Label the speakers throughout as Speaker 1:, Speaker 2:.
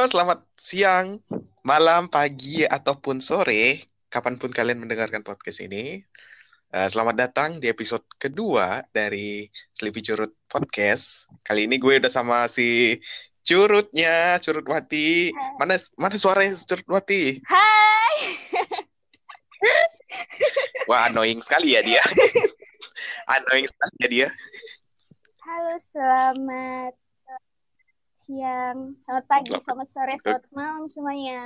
Speaker 1: Halo, selamat siang, malam, pagi, ataupun sore, kapan pun kalian mendengarkan podcast ini. Uh, selamat datang di episode kedua dari Sleepy Curut Podcast. Kali ini gue udah sama si Curutnya, Curut Wati. Mana mana suaranya Curut Wati?
Speaker 2: Hai.
Speaker 1: Wah, annoying sekali ya dia. annoying sekali ya dia.
Speaker 2: Halo, selamat siang, selamat pagi, selamat, sore, selamat malam semuanya.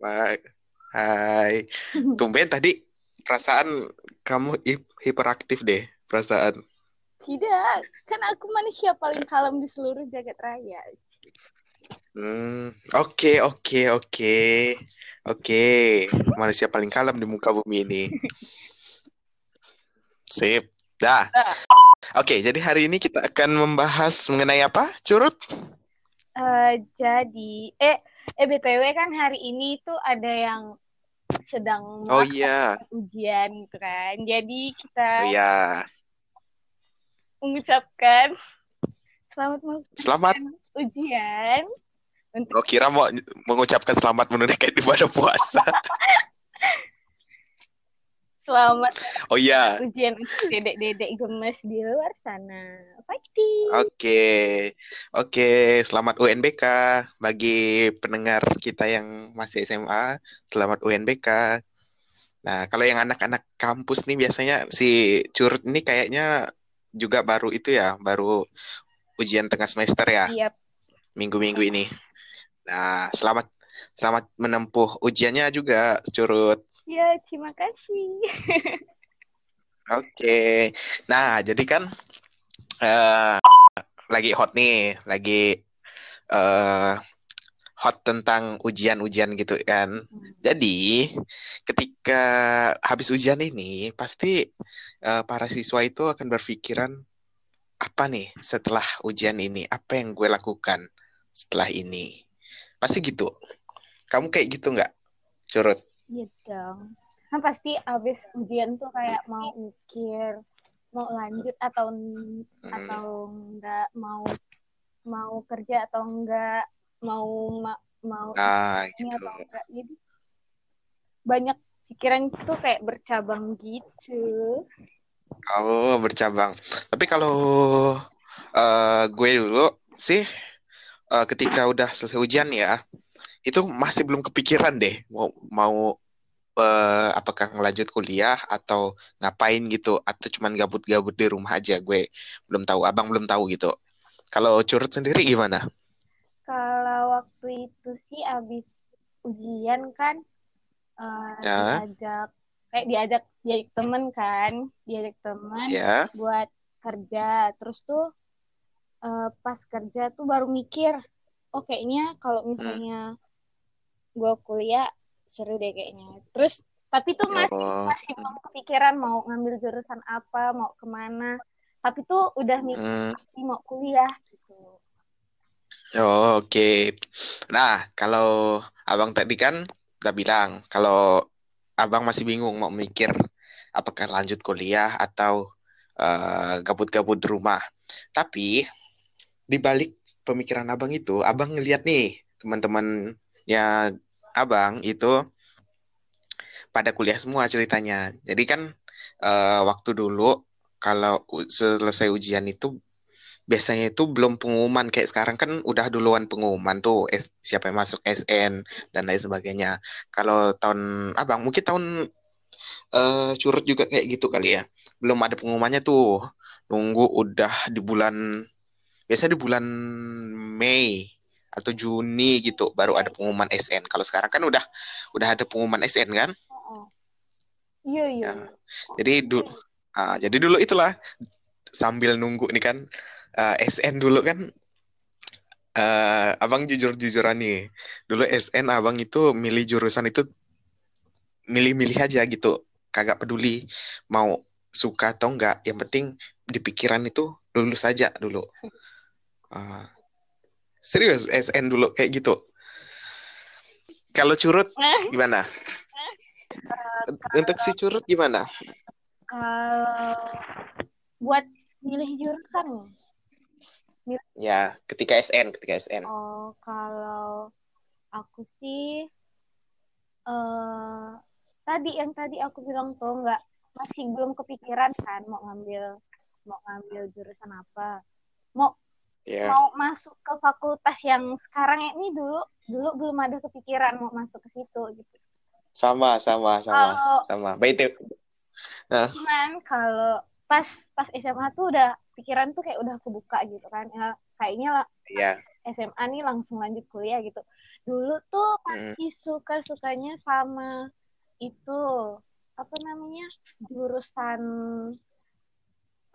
Speaker 1: Baik. Hai. Tumben tadi perasaan kamu hiperaktif deh, perasaan.
Speaker 2: Tidak, kan aku manusia paling kalem di seluruh jagat raya.
Speaker 1: Hmm, oke, okay, oke, okay, oke. Okay. Oke, manusia paling kalem di muka bumi ini. Sip. Dah. Oke, jadi hari ini kita akan membahas mengenai apa, Curut?
Speaker 2: Uh, jadi, eh, eh btw kan hari ini tuh ada yang sedang
Speaker 1: oh, iya.
Speaker 2: ujian gitu kan. Jadi kita
Speaker 1: oh, iya.
Speaker 2: mengucapkan selamat
Speaker 1: selamat
Speaker 2: ujian.
Speaker 1: Untuk... Oh kira mau mengucapkan selamat menunaikan ibadah puasa.
Speaker 2: Selamat.
Speaker 1: Oh iya.
Speaker 2: Ujian dedek-dedek gemes di luar sana. Fighting.
Speaker 1: Oke. Okay. Oke, okay. selamat UNBK bagi pendengar kita yang masih SMA. Selamat UNBK. Nah, kalau yang anak-anak kampus nih biasanya si Curut ini kayaknya juga baru itu ya, baru ujian tengah semester ya.
Speaker 2: Yep.
Speaker 1: Minggu-minggu ini. Nah, selamat selamat menempuh ujiannya juga Curut.
Speaker 2: Ya, terima kasih.
Speaker 1: Oke. Okay. Nah, jadi kan uh, lagi hot nih, lagi uh, hot tentang ujian-ujian gitu kan. Hmm. Jadi, ketika habis ujian ini, pasti uh, para siswa itu akan berpikiran apa nih setelah ujian ini? Apa yang gue lakukan setelah ini? Pasti gitu. Kamu kayak gitu nggak, Curut?
Speaker 2: Iya dong. Kan pasti abis ujian tuh kayak mau mikir mau lanjut atau atau enggak mau mau kerja atau enggak mau ma, mau
Speaker 1: ah, gitu. atau
Speaker 2: enggak jadi banyak pikiran tuh kayak bercabang gitu
Speaker 1: oh bercabang tapi kalau uh, gue dulu sih uh, ketika udah selesai ujian ya itu masih belum kepikiran deh mau mau uh, apakah ngelanjut kuliah atau ngapain gitu atau cuman gabut-gabut di rumah aja gue belum tahu abang belum tahu gitu kalau curut sendiri gimana
Speaker 2: kalau waktu itu sih abis ujian kan uh, ya. diajak kayak diajak diajak temen kan diajak temen
Speaker 1: ya.
Speaker 2: buat kerja terus tuh uh, pas kerja tuh baru mikir oh kayaknya kalau misalnya hmm gue kuliah seru deh kayaknya terus tapi tuh masih oh. masih belum kepikiran mau ngambil jurusan apa mau ke mana tapi tuh udah nih hmm. pasti mau kuliah gitu
Speaker 1: oh, oke okay. nah kalau abang tadi kan udah bilang kalau abang masih bingung mau mikir apakah lanjut kuliah atau uh, gabut-gabut di rumah tapi di balik pemikiran abang itu abang ngeliat nih teman-teman ya abang itu pada kuliah semua ceritanya. Jadi kan uh, waktu dulu kalau selesai ujian itu biasanya itu belum pengumuman kayak sekarang kan udah duluan pengumuman tuh eh, siapa yang masuk SN dan lain sebagainya. Kalau tahun abang mungkin tahun uh, curut juga kayak gitu kali ya. Belum ada pengumumannya tuh. Nunggu udah di bulan biasa di bulan Mei atau Juni gitu baru ada pengumuman SN. Kalau sekarang kan udah udah ada pengumuman SN kan?
Speaker 2: Iya iya.
Speaker 1: Ya. Jadi dulu uh, jadi dulu itulah sambil nunggu nih kan uh, ah, SN dulu kan uh, abang jujur-jujuran nih. Dulu SN abang itu milih jurusan itu milih-milih aja gitu. Kagak peduli mau suka atau enggak. Yang penting di pikiran itu lulus saja dulu. Uh, Serius SN dulu kayak gitu. Kalau curut gimana? Untuk si curut gimana?
Speaker 2: Kalau buat milih jurusan
Speaker 1: Ya, ketika SN, ketika SN.
Speaker 2: Oh, kalau aku sih eh tadi yang tadi aku bilang tuh nggak masih belum kepikiran kan mau ngambil mau ngambil jurusan apa. Mau
Speaker 1: Ya,
Speaker 2: mau masuk ke fakultas yang sekarang ini dulu dulu belum ada kepikiran mau masuk ke situ gitu.
Speaker 1: sama, sama, sama,
Speaker 2: Kalau
Speaker 1: sama. Baik, itu. Nah,
Speaker 2: cuman kalau pas pas SMA tuh udah pikiran tuh kayak udah kebuka gitu kan. Ya, kayaknya lah
Speaker 1: ya.
Speaker 2: SMA nih langsung lanjut kuliah gitu. Dulu tuh
Speaker 1: Mm,
Speaker 2: masih suka-sukanya sama itu apa namanya jurusan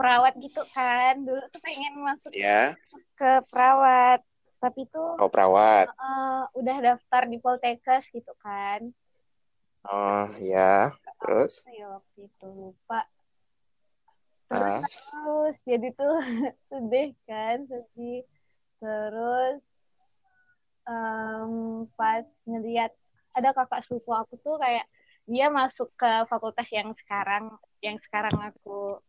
Speaker 2: perawat gitu kan. Dulu tuh pengen masuk
Speaker 1: ya.
Speaker 2: ke perawat, tapi tuh
Speaker 1: Oh, perawat.
Speaker 2: eh, udah daftar di Poltekkes gitu kan.
Speaker 1: Oh, ya. Terus?
Speaker 2: Ya waktu itu lupa.
Speaker 1: Ah,
Speaker 2: Terus jadi tuh sedih kan, sedih. Terus em, pas ngeliat ada kakak sepupu aku tuh kayak dia masuk ke fakultas yang sekarang yang sekarang aku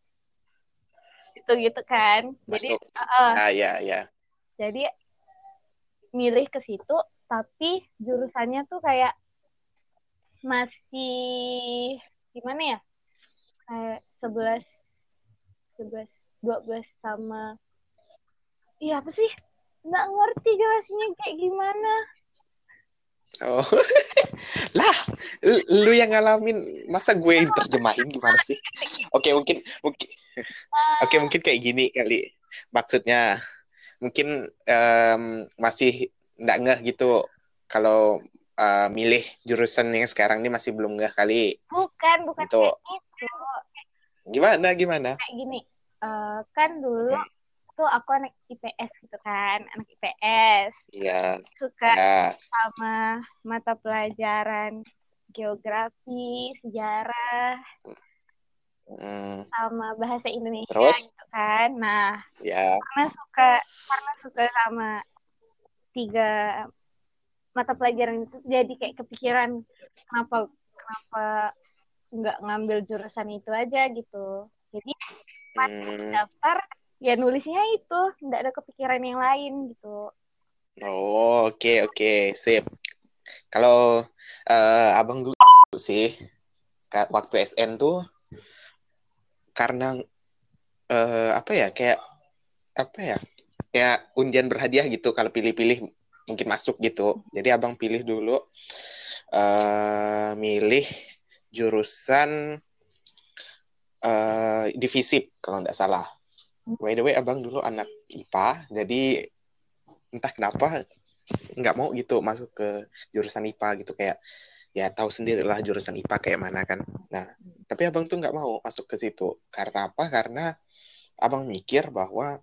Speaker 2: itu gitu kan jadi eh,
Speaker 1: Ah, ya, ya.
Speaker 2: jadi milih ke situ tapi jurusannya tuh kayak masih gimana ya kayak sebelas sebelas dua belas sama iya apa sih nggak ngerti jelasnya kayak gimana
Speaker 1: Oh. Lah, lu yang ngalamin, masa gue yang terjemahin gimana sih? Oke, mungkin mungkin Oke, mungkin kayak gini kali. Maksudnya mungkin em, masih nggak ngeh gitu kalau eh, milih jurusan yang sekarang ini masih belum ngeh kali.
Speaker 2: bukan bukan
Speaker 1: Gitu.
Speaker 2: kayak gitu
Speaker 1: Gimana gimana?
Speaker 2: kayak gini eh, kan dulu tuh aku anak IPS gitu kan anak IPS
Speaker 1: Iya,
Speaker 2: suka
Speaker 1: ya.
Speaker 2: sama mata pelajaran geografi sejarah
Speaker 1: Hmm,
Speaker 2: sama bahasa Indonesia
Speaker 1: Terus?
Speaker 2: gitu kan nah
Speaker 1: ya.
Speaker 2: karena suka karena suka sama tiga mata pelajaran itu jadi kayak kepikiran kenapa kenapa nggak ngambil jurusan itu aja gitu jadi
Speaker 1: Hmm,
Speaker 2: daftar ya nulisnya itu nggak ada kepikiran yang lain gitu
Speaker 1: Oh, oke oke, sip. Kalau eh, abang dulu sih waktu SN tuh karena eh, apa ya kayak apa ya kayak undian berhadiah gitu kalau pilih-pilih mungkin masuk gitu. Jadi abang pilih dulu eh milih jurusan eh divisip kalau nggak salah. By the way, abang dulu anak IPA, jadi entah kenapa nggak mau gitu masuk ke jurusan IPA gitu kayak ya tahu sendirilah jurusan IPA kayak mana kan. Nah, tapi abang tuh nggak mau masuk ke situ karena apa? Karena abang mikir bahwa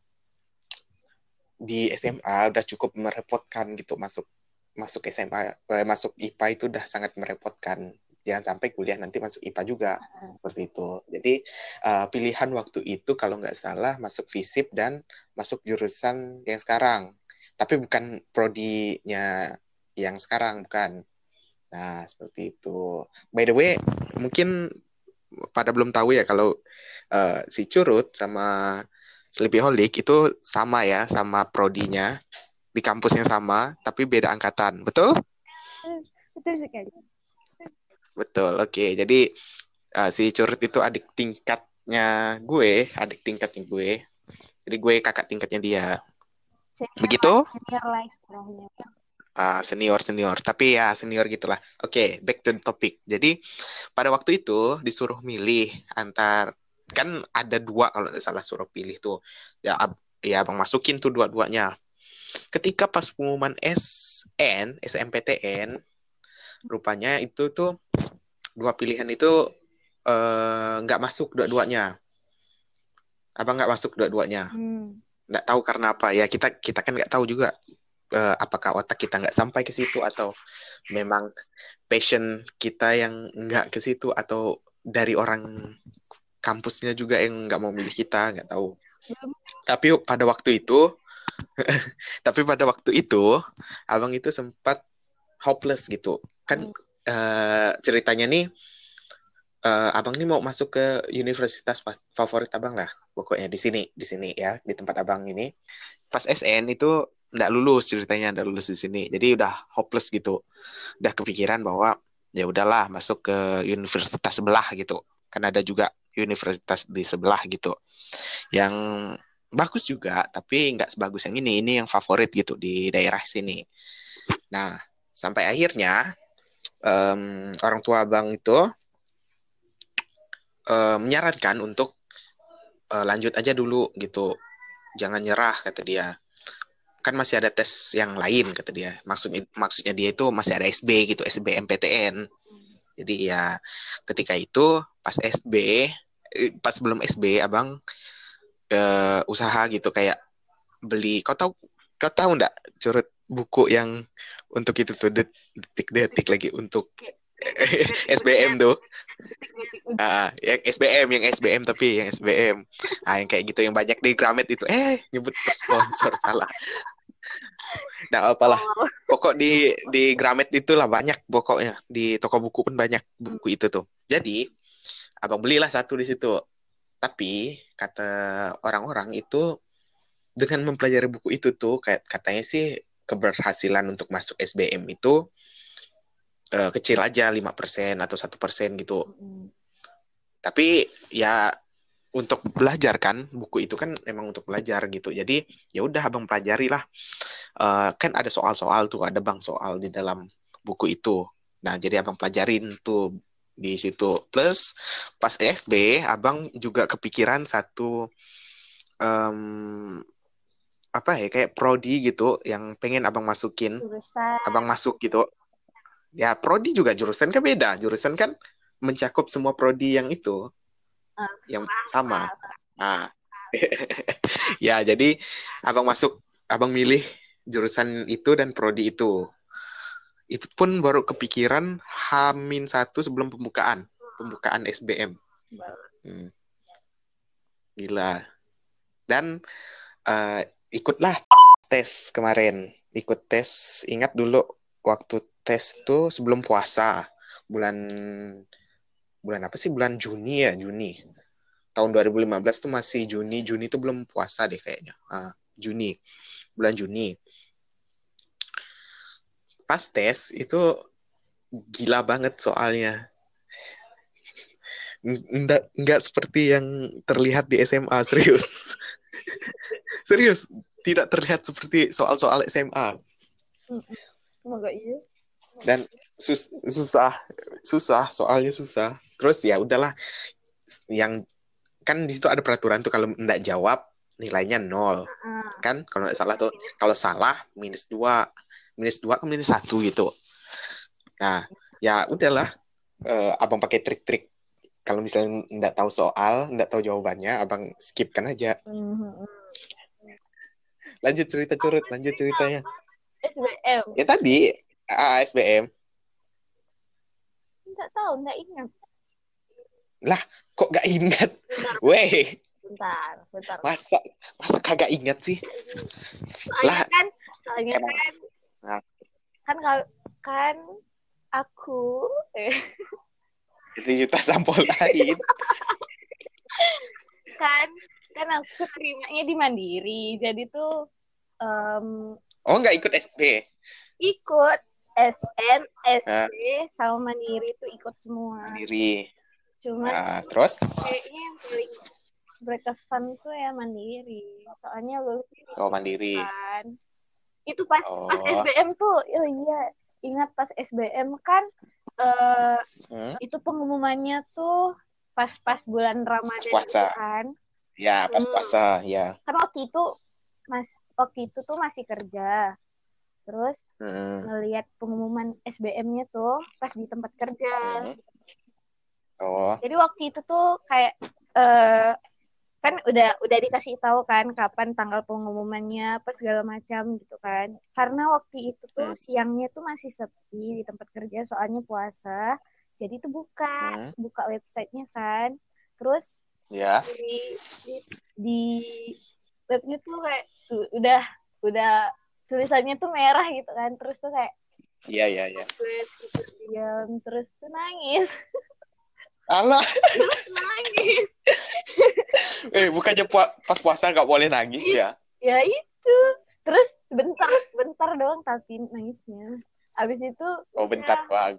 Speaker 1: di SMA udah cukup merepotkan gitu masuk masuk SMA eh, masuk IPA itu udah sangat merepotkan. Jangan sampai kuliah nanti masuk IPA juga seperti itu. Jadi eh, pilihan waktu itu kalau nggak salah masuk FISIP dan masuk jurusan yang sekarang tapi bukan prodinya yang sekarang bukan. Nah, seperti itu. By the way, mungkin pada belum tahu ya kalau eh, si Curut sama Sleepyholic itu sama ya, sama prodinya di kampus yang sama, tapi beda angkatan. Betul?
Speaker 2: betul sekali
Speaker 1: Betul. Oke. Jadi eh, si Curut itu adik tingkatnya gue, adik tingkatnya gue. Jadi gue kakak tingkatnya dia. Begitu?
Speaker 2: lah, senior lah istilahnya
Speaker 1: Ah, senior senior. Tapi ya senior gitulah. Oke back to the topic. Jadi pada waktu itu disuruh milih antar kan ada dua kalau nggak salah suruh pilih tuh. Ya ab- ya abang masukin tuh dua-duanya. Ketika pas pengumuman SN SMPTN rupanya itu tuh dua pilihan itu eh, nggak masuk dua-duanya. Abang nggak masuk dua-duanya.
Speaker 2: Hmm.
Speaker 1: nggak tahu karena apa. Ya kita kita kan nggak tahu juga eh, apakah otak kita nggak sampai ke situ atau memang passion kita yang nggak ke situ atau dari orang kampusnya juga yang nggak mau milih kita nggak tahu.
Speaker 2: Belum
Speaker 1: tapi pada waktu itu tapi pada waktu itu abang itu sempat hopeless gitu. Kan eh, ceritanya nih eh, abang nih mau masuk ke universitas favorit abang lah. Pokoknya di sini di sini ya di tempat abang ini pas SN itu nggak lulus ceritanya nggak lulus di sini. Jadi udah hopeless gitu. Udah kepikiran bahwa ya udahlah masuk ke universitas sebelah gitu. Kan ada juga universitas di sebelah gitu. Yang bagus juga tapi nggak sebagus yang ini. Ini yang favorit gitu di daerah sini. Nah sampai akhirnya um, orang tua abang itu um, menyarankan untuk uh, lanjut aja dulu gitu jangan nyerah kata dia. Kan masih ada tes yang lain kata dia. Maksudnya maksudnya dia itu masih ada SB gitu SBMPTN jadi ya ketika itu pas SB eh, pas belum SB abang uh, usaha gitu kayak beli kau tahu kau tahu ndak curut buku yang untuk itu tuh detik-detik lagi untuk SBM tuh. Ah, yang SBM, yang SBM tapi yang SBM. Ah, yang kayak gitu yang banyak di Gramet itu. Eh, nyebut sponsor salah. Nah, apalah. Oh. Pokok di di Gramet itulah banyak pokoknya. Di toko buku pun banyak buku itu tuh. Jadi, abang belilah satu di situ. Tapi kata orang-orang itu dengan mempelajari buku itu tuh kayak katanya sih keberhasilan untuk masuk SBM itu uh, kecil aja lima persen atau satu persen gitu. Mm. Tapi ya untuk belajar kan buku itu kan memang untuk belajar gitu. Jadi ya udah abang pelajari lah. Uh, kan ada soal-soal tuh ada bang soal di dalam buku itu. Nah jadi abang pelajarin tuh di situ. Plus pas FB abang juga kepikiran satu um, apa ya kayak prodi gitu yang pengen abang masukin. Jurusan. Abang masuk gitu Ya, prodi juga jurusan kan beda. Jurusan kan mencakup semua prodi yang itu. Uh, yang sama. Nah. ya, jadi Abang masuk, Abang milih jurusan itu dan prodi itu. Itu pun baru kepikiran Hamin satu sebelum pembukaan, pembukaan SBM. Hmm. Gila. Dan uh, ikutlah tes kemarin. Ikut tes, ingat dulu waktu tes tuh sebelum puasa bulan bulan apa sih? Bulan Juni ya Juni. Tahun 2015 tuh masih Juni. Juni tuh belum puasa deh kayaknya. Ah, Juni. Bulan Juni. Pas tes itu gila banget soalnya. Nggak nggak seperti yang terlihat di SMA serius. Serius tidak terlihat seperti soal-soal SMA
Speaker 2: Semoga iya.
Speaker 1: Dan sus susah susah soalnya susah. Terus ya udahlah yang kan di situ ada peraturan tuh kalau tidak jawab nilainya nol. Uh, kan kalau nggak salah tuh kalau salah minus dua minus dua ke minus satu gitu. Nah ya udahlah uh, abang pakai trik-trik. Kalau misalnya nggak tahu soal nggak tahu jawabannya abang skipkan aja. Uh, lanjut cerita curut lanjut ceritanya
Speaker 2: SBM
Speaker 1: ya tadi ASBM?
Speaker 2: Enggak tahu, enggak ingat.
Speaker 1: Lah, kok gak ingat? Weh.
Speaker 2: Bentar, bentar.
Speaker 1: Masa masa kagak ingat sih?
Speaker 2: Soalnya lah, kan, soalnya emang. kan. Nah. Kan kalau kan aku eh.
Speaker 1: Itu sampul lain.
Speaker 2: kan kan aku terimanya di Mandiri. Jadi tuh um,
Speaker 1: Oh, nggak ikut SD?
Speaker 2: Ikut. SN, SD, nah. sama Mandiri itu ikut semua.
Speaker 1: Mandiri.
Speaker 2: Cuman
Speaker 1: nah, terus?
Speaker 2: Kayaknya yang paling berkesan tuh ya Mandiri. Soalnya lu
Speaker 1: Oh, Mandiri.
Speaker 2: Kan. Itu pas oh. pas SBM tuh, oh iya, ingat pas SBM kan uh, hmm? itu pengumumannya tuh pas-pas bulan Ramadan
Speaker 1: puasa.
Speaker 2: kan.
Speaker 1: Ya, pas hmm. puasa, ya.
Speaker 2: Karena waktu itu Mas waktu itu tuh masih kerja terus
Speaker 1: hmm.
Speaker 2: ngelihat pengumuman SBM-nya tuh pas di tempat kerja hmm.
Speaker 1: oh
Speaker 2: jadi waktu itu tuh kayak uh, kan udah udah dikasih tahu kan kapan tanggal pengumumannya apa segala macam gitu kan karena waktu itu tuh hmm. siangnya tuh masih sepi di tempat kerja soalnya puasa jadi tuh buka hmm. buka websitenya kan terus
Speaker 1: ya
Speaker 2: di, di, di webnya tuh kayak udah udah tulisannya tuh merah gitu kan terus tuh kayak
Speaker 1: iya iya iya.
Speaker 2: Diam terus tuh nangis.
Speaker 1: Allah
Speaker 2: terus nangis.
Speaker 1: Eh bukannya pu pas puasa nggak boleh nangis ya?
Speaker 2: Ya itu. Gitu terus bentar bentar doang tapi nangisnya. Abis itu
Speaker 1: oh bentar
Speaker 2: ya,
Speaker 1: bang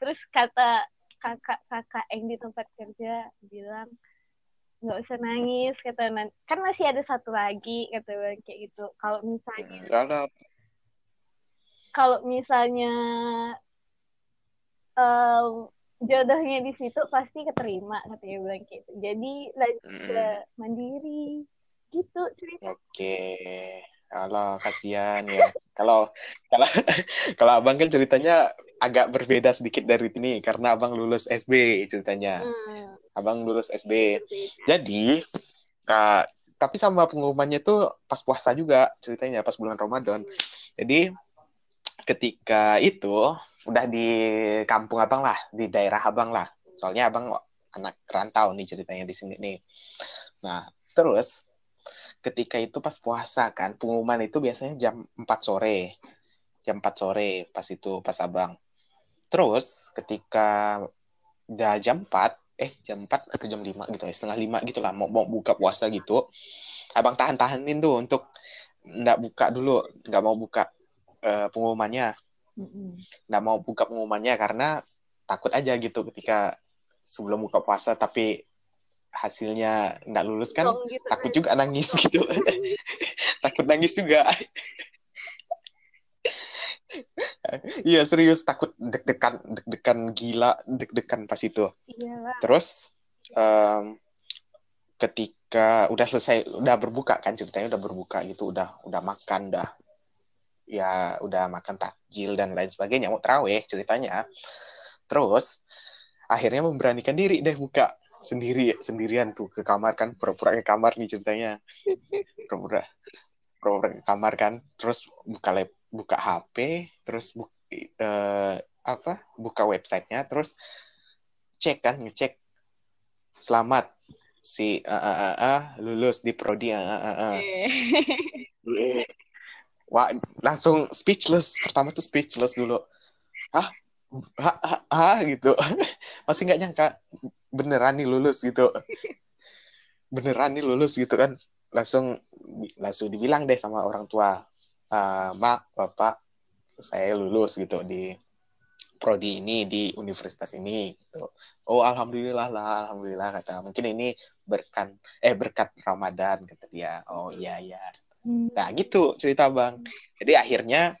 Speaker 2: terus kata kakak kakak yang di tempat kerja bilang nggak usah nangis kata kan masih ada satu lagi kata bang kayak gitu. Kalau misalnya hmm, kalau misalnya um, jodohnya di situ pasti keterima katanya bilang gitu. Jadi lanjut hmm. ke mandiri gitu cerita
Speaker 1: oke. Okay. kalau kasihan ya. Kalau kalau kalau abang kan ceritanya agak berbeda sedikit dari ini karena abang lulus SB ceritanya. Hmm. Abang lulus SB jadi uh, tapi sama pengumumannya tuh pas puasa juga ceritanya pas bulan Ramadan hmm. jadi ketika itu udah di kampung abang lah, di daerah abang lah. Soalnya abang anak rantau nih ceritanya di sini nih. Nah, terus ketika itu pas puasa kan, pengumuman itu biasanya jam 4 sore. Jam 4 sore pas itu, pas abang. Terus ketika udah jam 4, eh jam 4 atau jam 5 gitu ya, setengah 5 gitu lah, mau, mau buka puasa gitu. Abang tahan-tahanin tuh untuk nggak buka dulu, nggak mau buka uh, pengumumannya. Nggak mau buka pengumumannya karena takut aja gitu ketika sebelum buka puasa tapi hasilnya nggak lulus kan gitu, takut kan. juga nangis gitu. Takut nangis juga Iya serius takut deg-degan deg-degan gila deg-degan pas itu. Iyalah. Terus um, ketika udah selesai udah berbuka kan ceritanya udah berbuka gitu udah udah makan dah ya udah makan takjil dan lain sebagainya mau teraweh ceritanya terus akhirnya memberanikan diri deh buka sendiri sendirian tuh ke kamar kan pura-pura ke kamar nih ceritanya pura-pura pura-pura ke kamar kan terus buka lab, buka HP terus bu, uh, apa buka websitenya terus cek kan ngecek selamat si uh, uh, uh, uh, lulus di prodi uh, uh, uh. Wah, langsung speechless. Pertama tuh speechless dulu. Hah? Hah? Hah? hah? gitu. Masih nggak nyangka beneran nih lulus gitu. Beneran nih lulus gitu kan. Langsung langsung dibilang deh sama orang tua. Uh, Mak, Bapak, saya lulus gitu di prodi ini di universitas ini gitu. Oh alhamdulillah lah alhamdulillah kata mungkin ini berkan eh berkat Ramadan kata dia. Oh iya iya Nah gitu cerita bang. Jadi akhirnya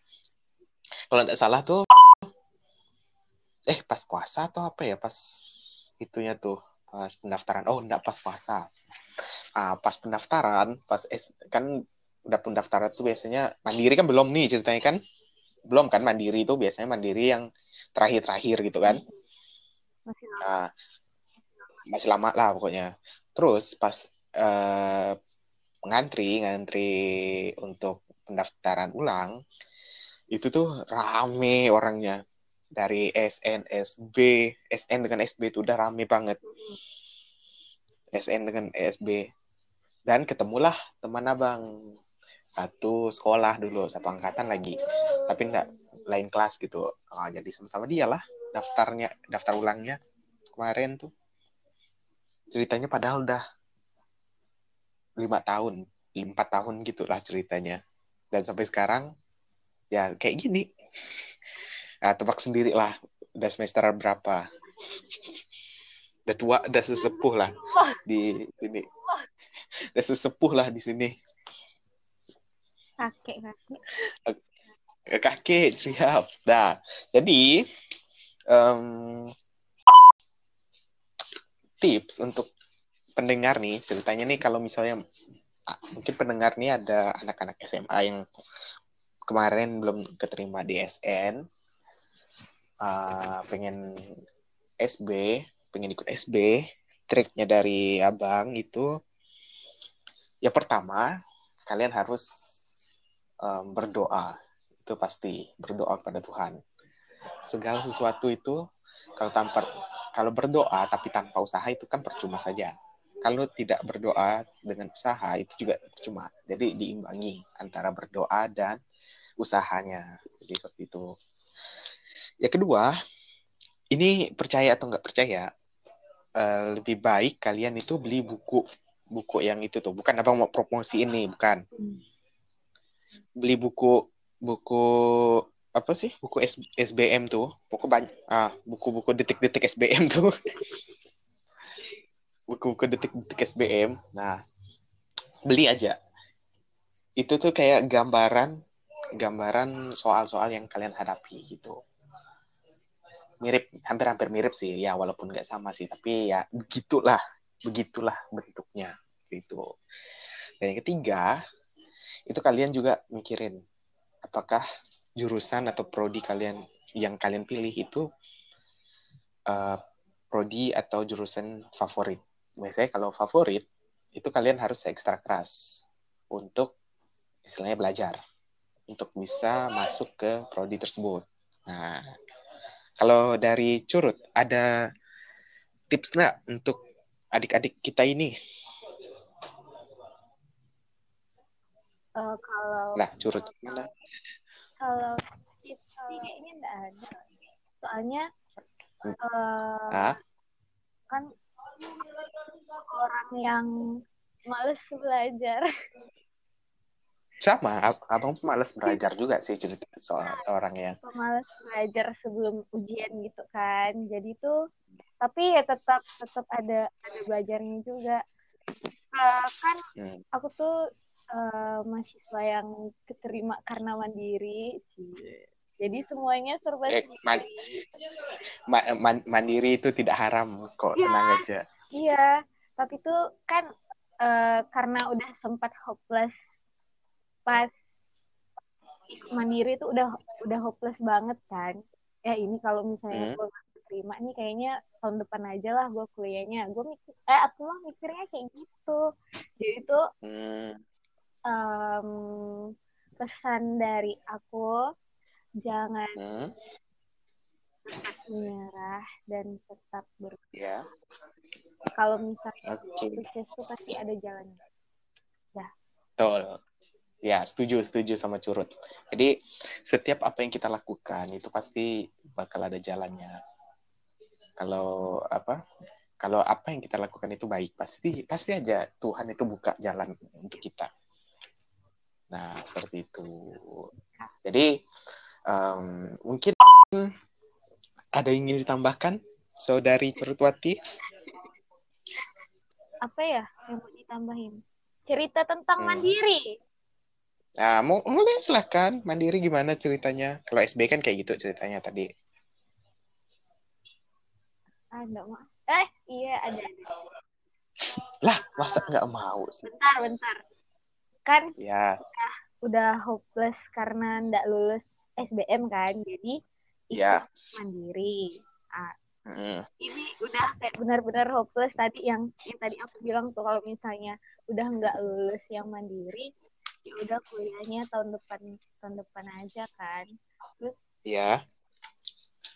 Speaker 1: kalau tidak salah tuh eh pas puasa atau apa ya pas itunya tuh pas pendaftaran. Oh enggak pas puasa. Ah, pas pendaftaran pas kan udah pendaftaran tuh biasanya mandiri kan belum nih ceritanya kan belum kan mandiri itu biasanya mandiri yang terakhir-terakhir gitu kan. Masih lama. Nah, masih lama lah pokoknya. Terus pas uh, ngantri ngantri untuk pendaftaran ulang itu tuh rame orangnya dari SN SB SN dengan SB itu udah rame banget SN dengan SB dan ketemulah teman abang satu sekolah dulu satu angkatan lagi. Tapi enggak lain kelas gitu. Oh, jadi sama-sama dia lah daftarnya daftar ulangnya kemarin tuh. Ceritanya padahal udah lima tahun empat tahun gitulah ceritanya. Dan sampai sekarang ya kayak gini. Nah, tebak sendiri lah udah semester berapa. Udah tua udah sesepuh lah di sini. Udah sesepuh lah di sini
Speaker 2: kakek kakek.
Speaker 1: Kakek siap. Nah jadi um, tips untuk pendengar nih ceritanya nih kalau misalnya mungkin pendengar nih ada anak-anak SMA yang kemarin belum keterima di SN uh, pengen SB pengen ikut SB triknya dari abang itu ya pertama kalian harus um, berdoa itu pasti berdoa kepada Tuhan segala sesuatu itu kalau tanpa kalau berdoa tapi tanpa usaha itu kan percuma saja kalau tidak berdoa dengan usaha itu juga percuma. Jadi diimbangi antara berdoa dan usahanya. Jadi seperti itu. Ya kedua, ini percaya atau nggak percaya, uh, lebih baik kalian itu beli buku buku yang itu tuh. Bukan abang mau promosi ini, bukan. Beli buku buku apa sih? Buku S, SBM tuh. Buku banyak. Ah buku-buku detik-detik SBM tuh. Buku-buku detik-detik SBM nah beli aja. Itu tuh kayak gambaran gambaran soal-soal yang kalian hadapi gitu. Mirip hampir-hampir mirip sih. Ya walaupun nggak sama sih tapi ya begitulah. Begitulah bentuknya gitu. Dan yang ketiga itu kalian juga mikirin apakah jurusan atau prodi kalian yang kalian pilih itu uh, prodi atau jurusan favorit biasanya kalau favorit itu kalian harus ekstra keras untuk istilahnya belajar untuk bisa masuk ke prodi tersebut. Nah, kalau dari Curut ada tips nggak untuk adik-adik kita ini?
Speaker 2: Uh, kalau
Speaker 1: lah Curut gimana?
Speaker 2: Kalau tips sih kayaknya nggak ada. Soalnya
Speaker 1: uh,
Speaker 2: kan orang yang males belajar.
Speaker 1: Sama, ab abang pun males belajar juga sih cerita soal orang yang
Speaker 2: males belajar sebelum ujian gitu kan. Jadi tuh, tapi ya tetap tetap ada ada belajarnya juga. Uh, kan hmm. aku tuh uh, mahasiswa yang keterima karena mandiri. Cie jadi semuanya serba eh,
Speaker 1: man, ma, man, mandiri itu tidak haram kok, ya, tenang aja.
Speaker 2: Iya, tapi itu kan uh, karena udah sempat hopeless pas mandiri itu udah udah hopeless banget kan. Ya ini kalau misalnya hmm. gue terima nih kayaknya tahun depan aja lah gue kuliahnya. Gue mikir, eh aku mah mikirnya kayak gitu. Jadi itu hmm. Um, pesan dari aku jangan hmm? menyerah dan tetap berjuang.
Speaker 1: Ya.
Speaker 2: Kalau misalnya okay. sukses itu pasti ada jalannya. Ya.
Speaker 1: Betul. Ya, setuju, setuju sama Curut. Jadi, setiap apa yang kita lakukan itu pasti bakal ada jalannya. Kalau apa? Kalau apa yang kita lakukan itu baik, pasti pasti aja Tuhan itu buka jalan untuk kita. Nah, seperti itu. Jadi, Um, mungkin ada yang ingin ditambahkan, saudari Perutwati?
Speaker 2: Apa ya yang mau ditambahin? Cerita tentang hmm. mandiri.
Speaker 1: Nah, mau mulai silahkan. Mandiri gimana ceritanya? Kalau SB kan kayak gitu ceritanya tadi.
Speaker 2: Ada mah. Eh, iya ada.
Speaker 1: Lah, masa nggak mau
Speaker 2: sih? Bentar, bentar. Kan?
Speaker 1: Ya.
Speaker 2: Udah, udah hopeless karena nggak lulus SBM kan jadi
Speaker 1: yeah.
Speaker 2: mandiri ah, mm. ini udah kayak benar-benar hopeless tadi yang yang tadi aku bilang tuh kalau misalnya udah nggak lulus yang mandiri ya udah kuliahnya tahun depan tahun depan aja kan terus
Speaker 1: ya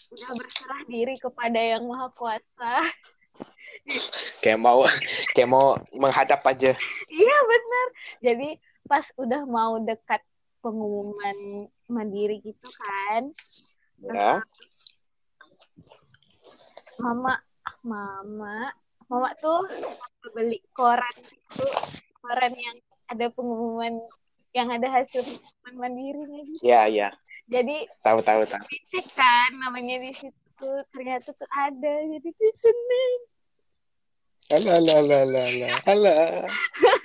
Speaker 2: udah berserah diri kepada yang maha kuasa
Speaker 1: kayak mau kayak mau menghadap aja.
Speaker 2: Iya benar. Jadi pas udah mau dekat pengumuman mandiri gitu kan
Speaker 1: ya.
Speaker 2: mama mama mama tuh beli koran itu koran yang ada pengumuman yang ada hasil pengumuman mandirinya gitu.
Speaker 1: Ya ya.
Speaker 2: Jadi
Speaker 1: tahu tahu tahu.
Speaker 2: kan namanya di situ ternyata tuh ada. Jadi tuh seneng
Speaker 1: Halo, halo, halo, halo, halo.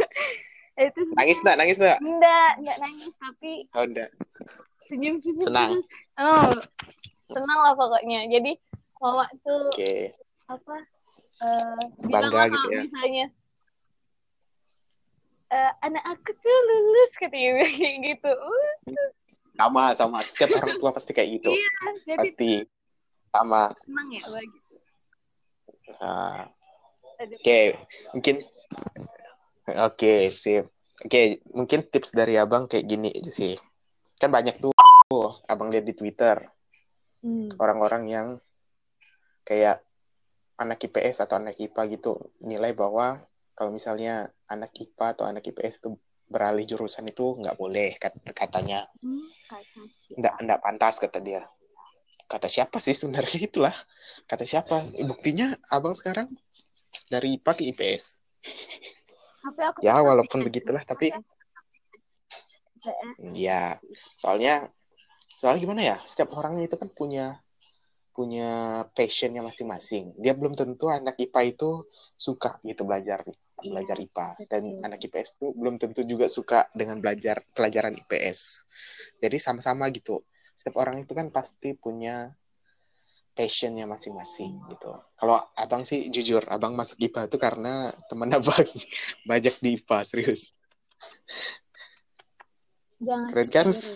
Speaker 2: itu
Speaker 1: nangis enggak nangis enggak
Speaker 2: enggak enggak nangis tapi
Speaker 1: oh enggak
Speaker 2: senyum senyum
Speaker 1: senang.
Speaker 2: Oh senang lah pokoknya. Jadi mama tuh
Speaker 1: okay.
Speaker 2: apa uh,
Speaker 1: bangga gitu ya.
Speaker 2: misalnya uh, anak aku tuh lulus katanya kayak gitu.
Speaker 1: Sama sama. Setiap orang tua pasti kayak gitu.
Speaker 2: Iya, jadi
Speaker 1: pasti. sama.
Speaker 2: senang ya gitu.
Speaker 1: Nah. Oke okay. mungkin Oke, sip. Oke, mungkin tips dari abang kayak gini aja sih. Kan banyak tuh abang lihat di Twitter. hmm. Orang-orang yang kayak anak IPS atau anak IPA gitu nilai bahwa kalau misalnya anak IPA atau anak IPS itu beralih jurusan itu nggak boleh kat katanya. Hmm, nggak nggak pantas kata dia. Kata siapa sih sebenarnya itulah? Kata siapa? Buktinya abang sekarang dari IPA ke IPS.
Speaker 2: Tapi aku
Speaker 1: ya walaupun begitulah tapi
Speaker 2: IPS.
Speaker 1: Iya, soalnya soalnya gimana ya? Setiap orang itu kan punya punya passionnya masing-masing. Dia belum tentu anak IPA itu suka gitu belajar belajar
Speaker 2: Iya,
Speaker 1: IPA dan
Speaker 2: betul.
Speaker 1: anak IPS itu belum tentu juga suka dengan belajar pelajaran IPS. Jadi sama-sama gitu. Setiap orang itu kan pasti punya passionnya masing-masing gitu. Kalau abang sih jujur, abang masuk IPA itu karena teman abang banyak di IPA serius.
Speaker 2: Jangan
Speaker 1: Keren kan?
Speaker 2: ditiru.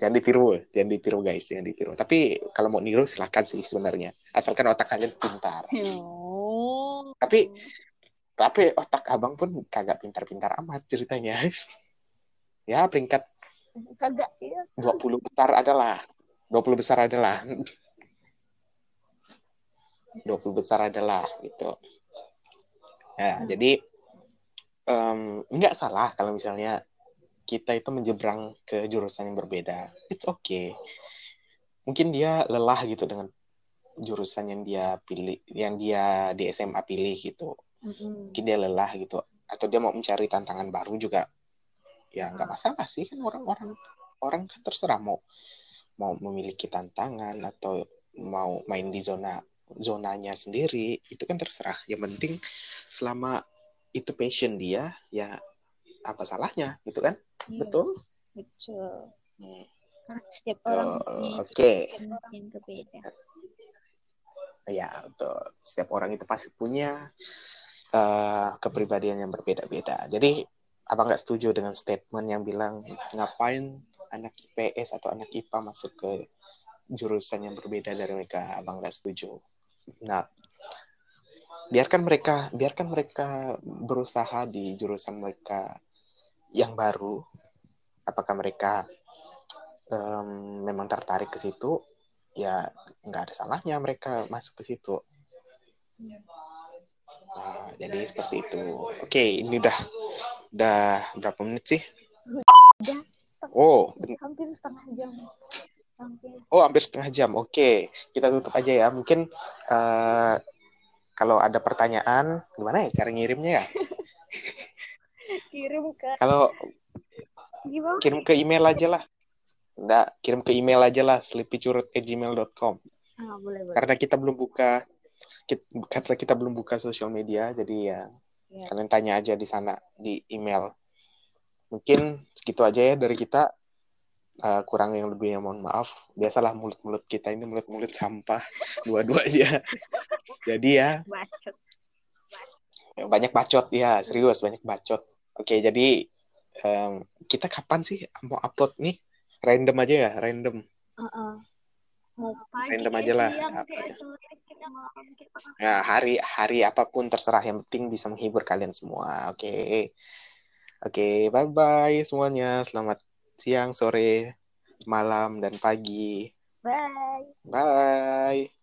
Speaker 1: Jangan ditiru, jangan ditiru guys, jangan ditiru. Tapi kalau mau niru silakan sih sebenarnya, asalkan otak kalian pintar.
Speaker 2: Oh.
Speaker 1: Tapi tapi otak abang pun kagak pintar-pintar amat ceritanya. ya peringkat
Speaker 2: kagak iya.
Speaker 1: 20 besar adalah 20 besar adalah 20 besar adalah gitu. Ya, jadi em, nggak salah kalau misalnya kita itu menyeberang ke jurusan yang berbeda. It's okay. Mungkin dia lelah gitu dengan jurusan yang dia pilih, yang dia di SMA pilih gitu.
Speaker 2: Mm-mm.
Speaker 1: Mungkin dia lelah gitu. Atau dia mau mencari tantangan baru juga. Ya nggak masalah sih kan orang-orang orang kan terserah mau mau memiliki tantangan atau mau main di zona zonanya sendiri itu kan terserah. Yang penting selama itu passion dia ya apa salahnya gitu kan?
Speaker 2: Iya,
Speaker 1: Betul?
Speaker 2: betul.
Speaker 1: Hmm.
Speaker 2: Karena setiap orang punya
Speaker 1: Oke.
Speaker 2: yang berbeda.
Speaker 1: Ya, betul. Setiap orang itu pasti punya eh, kepribadian yang berbeda-beda. Jadi, abang nggak setuju dengan statement yang bilang ngapain anak IPS atau anak IPA masuk ke jurusan yang berbeda dari mereka. Abang nggak setuju. Nah, biarkan mereka, biarkan mereka berusaha di jurusan mereka yang baru. Apakah mereka em, memang tertarik ke situ? Ya, nggak ada salahnya mereka masuk ke situ. Nah, jadi seperti itu. Oke, ini udah udah berapa menit sih?
Speaker 2: Udah
Speaker 1: Oh,
Speaker 2: hampir setengah jam. Hampir.
Speaker 1: oh hampir setengah jam. Oke, kita tutup aja ya. Mungkin eh, kalau ada pertanyaan, gimana ya cara ngirimnya ya?
Speaker 2: Kirim ke
Speaker 1: Kalau
Speaker 2: gimana?
Speaker 1: kirim ke email aja lah. Nggak, kirim ke email aja lah, sleepycurut@gmail.com.
Speaker 2: Ah, boleh boleh.
Speaker 1: Karena kita belum buka kita, karena kita belum buka sosial media, jadi ya
Speaker 2: Ya.
Speaker 1: kalian tanya aja di sana di email. Mungkin segitu aja ya dari kita. Eh, kurang yang lebihnya mohon maaf. Biasalah mulut-mulut kita ini mulut-mulut sampah dua-duanya. Jadi ya
Speaker 2: Bacot.
Speaker 1: banyak bacot ya, serius banyak bacot. Oke, jadi em, kita kapan sih mau upload nih? Random aja ya, random.
Speaker 2: Heeh. Mau pagi,
Speaker 1: Random aja lah. Apa
Speaker 2: kayak
Speaker 1: ya? Ya, hari hari apa pun terserah yang penting bisa menghibur kalian semua. Oke. Oke, bye-bye semuanya. Selamat siang, sore, malam dan pagi.
Speaker 2: Bye.
Speaker 1: Bye.